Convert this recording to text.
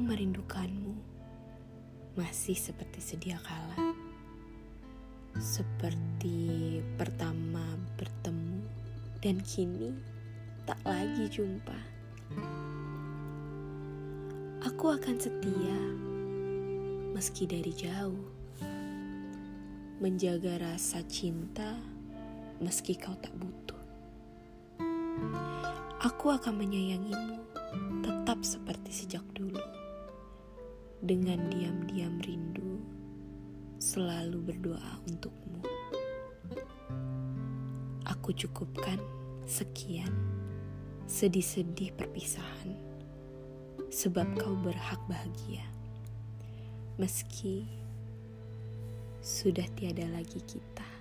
merindukanmu masih seperti sedia kala. Seperti pertama bertemu dan kini tak lagi jumpa. Aku akan setia meski dari jauh. Menjaga rasa cinta meski kau tak butuh. Aku akan menyayangimu tetap seperti sejak dulu. Dengan diam-diam rindu, selalu berdoa untukmu. Aku cukupkan sekian sedih-sedih perpisahan, sebab kau berhak bahagia. Meski sudah tiada lagi kita.